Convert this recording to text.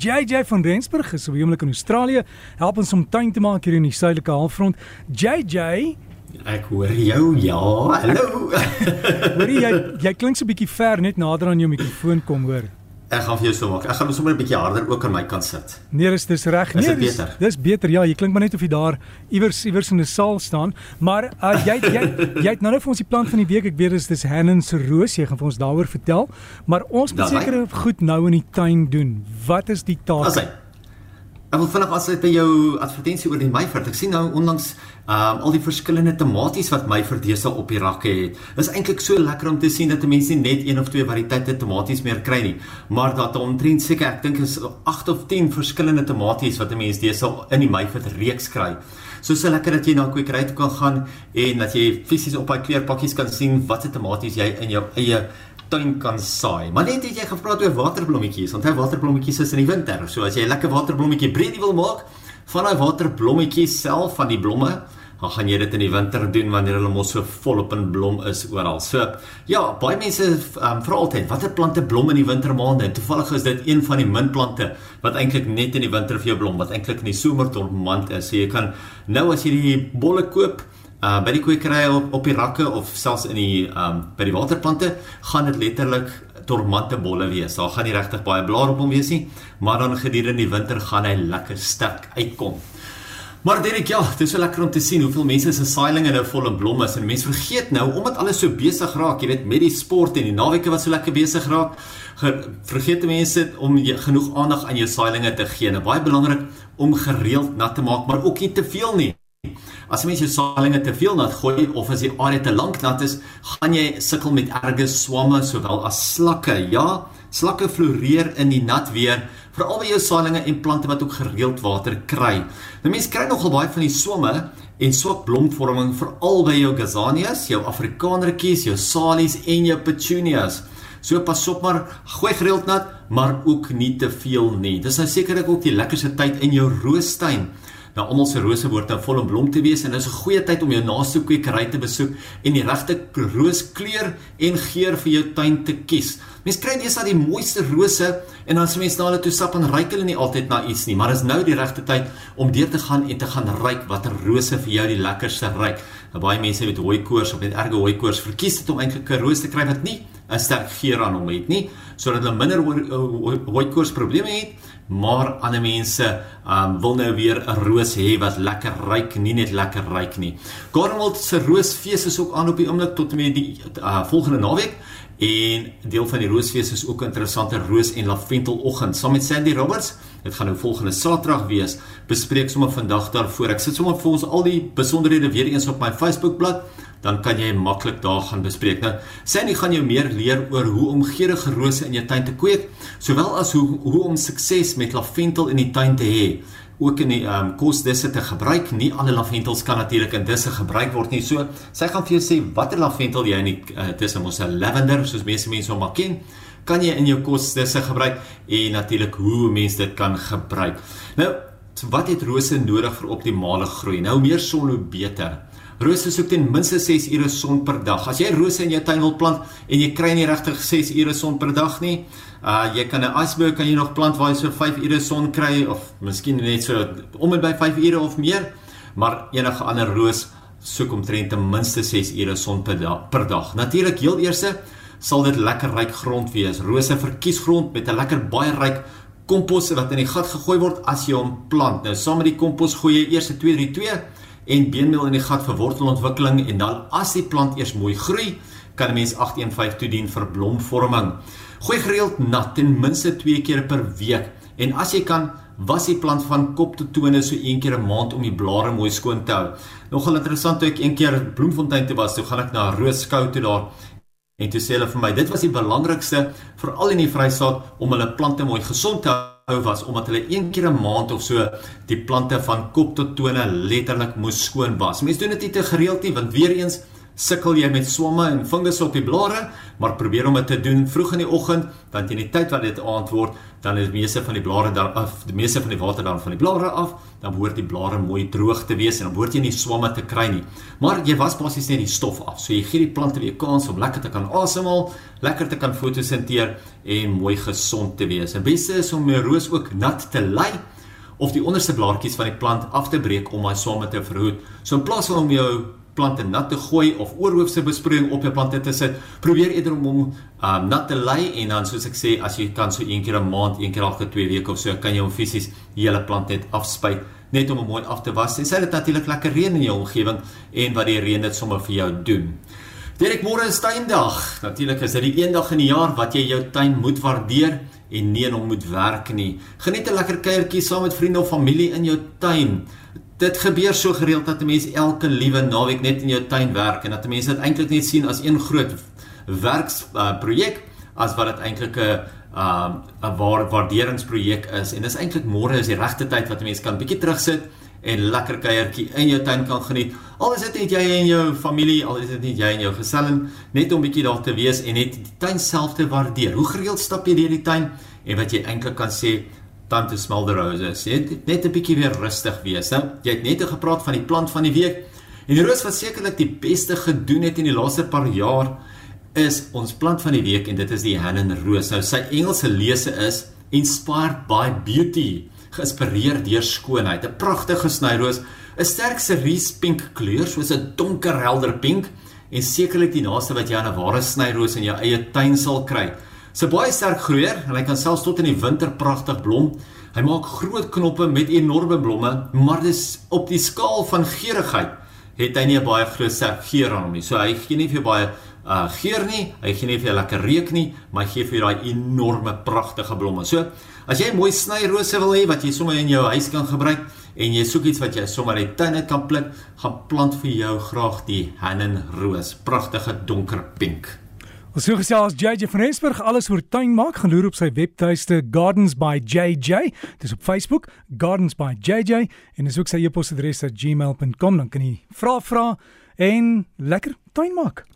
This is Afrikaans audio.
JJ van Rensburg is op die oomblik in Australië, help ons om tuin te maak hier in die suidelike halfrond. JJ, Ek hoor jou. Ja, hallo. hoor jy jy klink so 'n bietjie ver net nader aan jou mikrofoon kom hoor. Ek gaan vir jou so maak. Ek gaan hom sommer 'n bietjie harder ook aan my kant sit. Nee, dis dis reg. Nee, dis beter? dis beter. Ja, jy klink maar net of jy daar iewers iewers in 'n saal staan. Maar uh, jy jy jy het nou net vir ons die plant van die week. Ek weet dis dis Hannon se roos. Jy gaan vir ons daaroor vertel. Maar ons moet seker goed nou in die tuin doen. Wat is die taak? As hy Ek wil vinnig afsluit by jou advertensie oor die Meifert. Ek sien nou onlangs um al die verskillende tomaties wat Meifert deesdae op die rakke het. Dit is eintlik so lekker om te sien dat mense net een of twee variëteite tomaties meer kry nie, maar dat omtrent seker ek dink is 8 of 10 verskillende tomaties wat 'n mens deesdae in die Meifert reeks kry. So so lekker dat jy na toe kan gaan en dat jy fisies op daai kleurpakkies kan sien watse tomaties jy in jou eie tuin kan saai. Maar net het jy gepraat oor waterblommetjies. Onthou waterblommetjies is in die winter. So as jy 'n lekker waterblommetjie breedie wil maak van daai waterblommetjies self van die blomme, dan gaan jy dit in die winter doen wanneer hulle mos so volop in blom is oral. So ja, baie mense um, vra altyd watter plante blom in die wintermaande. Toevallig is dit een van die min plante wat eintlik net in die winter vir jou blom, wat eintlik in die somer dormant is. So jy kan nou as jy die bolle koop uh by die kwekery op op die rakke of selfs in die um by die waterplante gaan dit letterlik dormante bolle wees. Daar gaan nie regtig baie blare op hom wees nie, maar dan gedurende die winter gaan hy lekker sterk uitkom. Maar Derek, ja, dit is so lekker om te sien hoeveel mense se saailinge nou vol in blom is en mense vergeet nou omdat alles so besig raak, jy weet, met die sport en die naweke wat so lekker besig raak, ge- vergeet mense om genoeg aandag aan jou saailinge te gee. Nou baie belangrik om gereeld nat te maak, maar ook nie te veel nie. As mense jou saailinge te veel nat gooi of as die area te lank nat is, gaan jy sukkel met erge swamme sowel as slakke. Ja, slakke floreer in die nat weer, veral by jou saailinge en plante wat ook gereeld water kry. Nou mense kry nogal baie van die swamme en swak blomvorming veral by jou gazanias, jou afrikanertjies, jou salies en jou petunias. So pas op maar, gooi gereeld nat, maar ook nie te veel nie. Dis nou sekerlik ook die lekkerste tyd in jou roostuin. Nou almal se rose behoort nou vol in blom te wees en dis 'n goeie tyd om jou naaste kwekery te besoek en die regte rooskleur en geur vir jou tuin te kies. Mens kry deesdae die mooiste rose en dan as mens na hulle toe stap en ryk hulle nie altyd na iets nie, maar is nou die regte tyd om deur te gaan en te gaan ryk watter rose vir jou die lekkerste ryk. Nou baie mense met hooikoors of met erge hooikoors verkies dit om eintlik 'n roos te kry wat nie 'n sterk geur aan hom het nie, sodat hulle minder hooikoors probleme het maar ander mense um, wil nou weer 'n roos hê wat lekker ryk, nie net lekker ryk nie. Garnwald se roosfees is ook aan op die oomblik tot en met die uh, volgende naweek en deel van die roosfees is ook 'n interessante roos en laventeloggend saam met Sandy Roberts. Dit gaan nou volgende Saterdag wees. Bespreek sommer vandag daarvoor. Ek sit sommer vir ons al die besonderhede weer eens op my Facebookblad dan kan jy maklik daar gaan bespreek. Nou, Sandy gaan jou meer leer oor hoe om geurende rose in jou tuin te kweek, sowel as hoe hoe om sukses met laventel in die tuin te hê. Ook in die um, kosdisse te gebruik. Nie alle laventels kan natuurlik in disse gebruik word nie. So, sy gaan vir jou sê watter laventel jy in die uh, dis mos 'n lavender soos meeste mense hom maar ken kan jy in jou kosdisse gebruik en natuurlik hoe mense dit kan gebruik. Nou, wat het rose nodig vir optimale groei? Nou meer son hoe beter. Rose soek ten minste 6 ure son per dag. As jy rose in jou tuin wil plant en jy kry nie regtig 6 ure son per dag nie, uh jy kan 'n iceberg kan jy nog plant waar jy so 5 ure son kry of miskien net so om en by 5 ure of meer, maar enige ander roos soek omtrent ten minste 6 ure son per dag. Per dag. Natuurlik heel eerste sal dit lekker ryk grond wees. Rose verkies grond met 'n lekker baie ryk kompos wat in die gat gegooi word as jy hom plant. Nou saam met die kompos gooi jy eers 'n 232 en beenmeel in die gat vir wortelontwikkeling en dan as die plant eers mooi groei, kan 'n mens 815 toedien vir blomvorming. Gooi gereeld nat ten minste 2 keer per week en as jy kan was die plant van kop tot tone so een keer 'n maand om die blare mooi skoon te hou. Nogal interessant toe ek een keer Bloemfontein toe was, toe gaan ek na 'n roodskou toe daar En toe sê hulle vir my, dit was die belangrikste veral in die Vrystaat om hulle plante mooi gesond te hou was omdat hulle een keer 'n maand of so die plante van kop tot tone letterlik moes skoon was. Mense doen dit nie te gereeld nie want weer eens Sukkel jy met swamme en fungus op die blare, maar probeer om dit te doen vroeg in die oggend, want in die tyd wat dit aand word, dan is die meeste van die blare dan af, die meeste van die water dan van die blare af, dan behoort die blare mooi droog te wees en dan behoort jy nie swamme te kry nie. Maar jy was basies net die stof af. So jy gee die plante weer kans om lekker te kan asemhaal, lekker te kan fotosinteer en mooi gesond te wees. Die beste is om die roos ook nat te lei of die onderste blaartjies van die plant af te breek om daai swamme te verhoed. So in plaas van om jou plante nat te gooi of oorhoofse besproeiing op jou plante te sit. Probeer eerder om hom um, nat te lei en dan soos ek sê as jy kan so een keer 'n maand, een keer elke 2 weke of so kan jy hom fisies die hele plant net afspuit net om hom mooi af te was. En sê dit natuurlik lekker reën in jou omgewing en wat die reën dit sommer vir jou doen. Direk môre is tuindag. Natuurlik is dit die een dag in die jaar wat jy jou tuin moet waardeer en nie en hom moet werk nie. Geniet 'n lekker kuiertjie saam met vriende of familie in jou tuin dit gebeur so gereeld dat 'n mens elke liewe naweek net in jou tuin werk en dat 'n mens dit eintlik net sien as een groot werks uh, projek as wat dit eintlik 'n 'n 'n waar waarderingsprojek is en dis eintlik môre is die regte tyd wat 'n mens kan bietjie terugsit en lekker kuiertjie in jou tuin kan geniet. Al is dit net jy en jou familie, al is dit net jy en jou gesin, net om bietjie daar te wees en net die tuin self te waardeer. Hoe gereeld stap jy deur die tuin en wat jy eintlik kan sê tante Smelderose sê net 'n bietjie weer rustig wees. Nou, jy het net gepraat van die plant van die week. En die roos wat sekerlik die beste gedoen het in die laaste paar jaar is ons plant van die week en dit is die Hannen roos. Nou sy Engelse lese is inspired by beauty, geïnspireer deur skoonheid. 'n Pragtige snyroos, 'n sterk cerise pink kleur, soos 'n donker helder pink en sekerlik die naaste wat jy aan 'n ware snyroos in jou eie tuin sal kry. Sy baie sterk groeier en hy kan selfs tot in die winter pragtig blom. Hy maak groot knoppe met enorme blomme, maar dis op die skaal van geurigheid het hy nie 'n baie groot sterk geur aan hom nie. So hy gee nie vir baie uh geur nie, hy gee nie vir lekker reuk nie, maar hy gee vir daai enorme pragtige blomme. So as jy mooi snyrose wil hê wat jy sommer in jou huis kan gebruik en jy soek iets wat jy sommer uit tuin uit kan pluk, gaan plant vir jou graag die Hannen roos, pragtige donker pink. Ons sê gesels JJ van Rensburg alles oor tuin maak, gaan loer op sy webtuiste Gardens by JJ. Dis op Facebook Gardens by JJ en dis ook sy e-posadres@gmail.com dan kan jy vra vra en lekker tuin maak.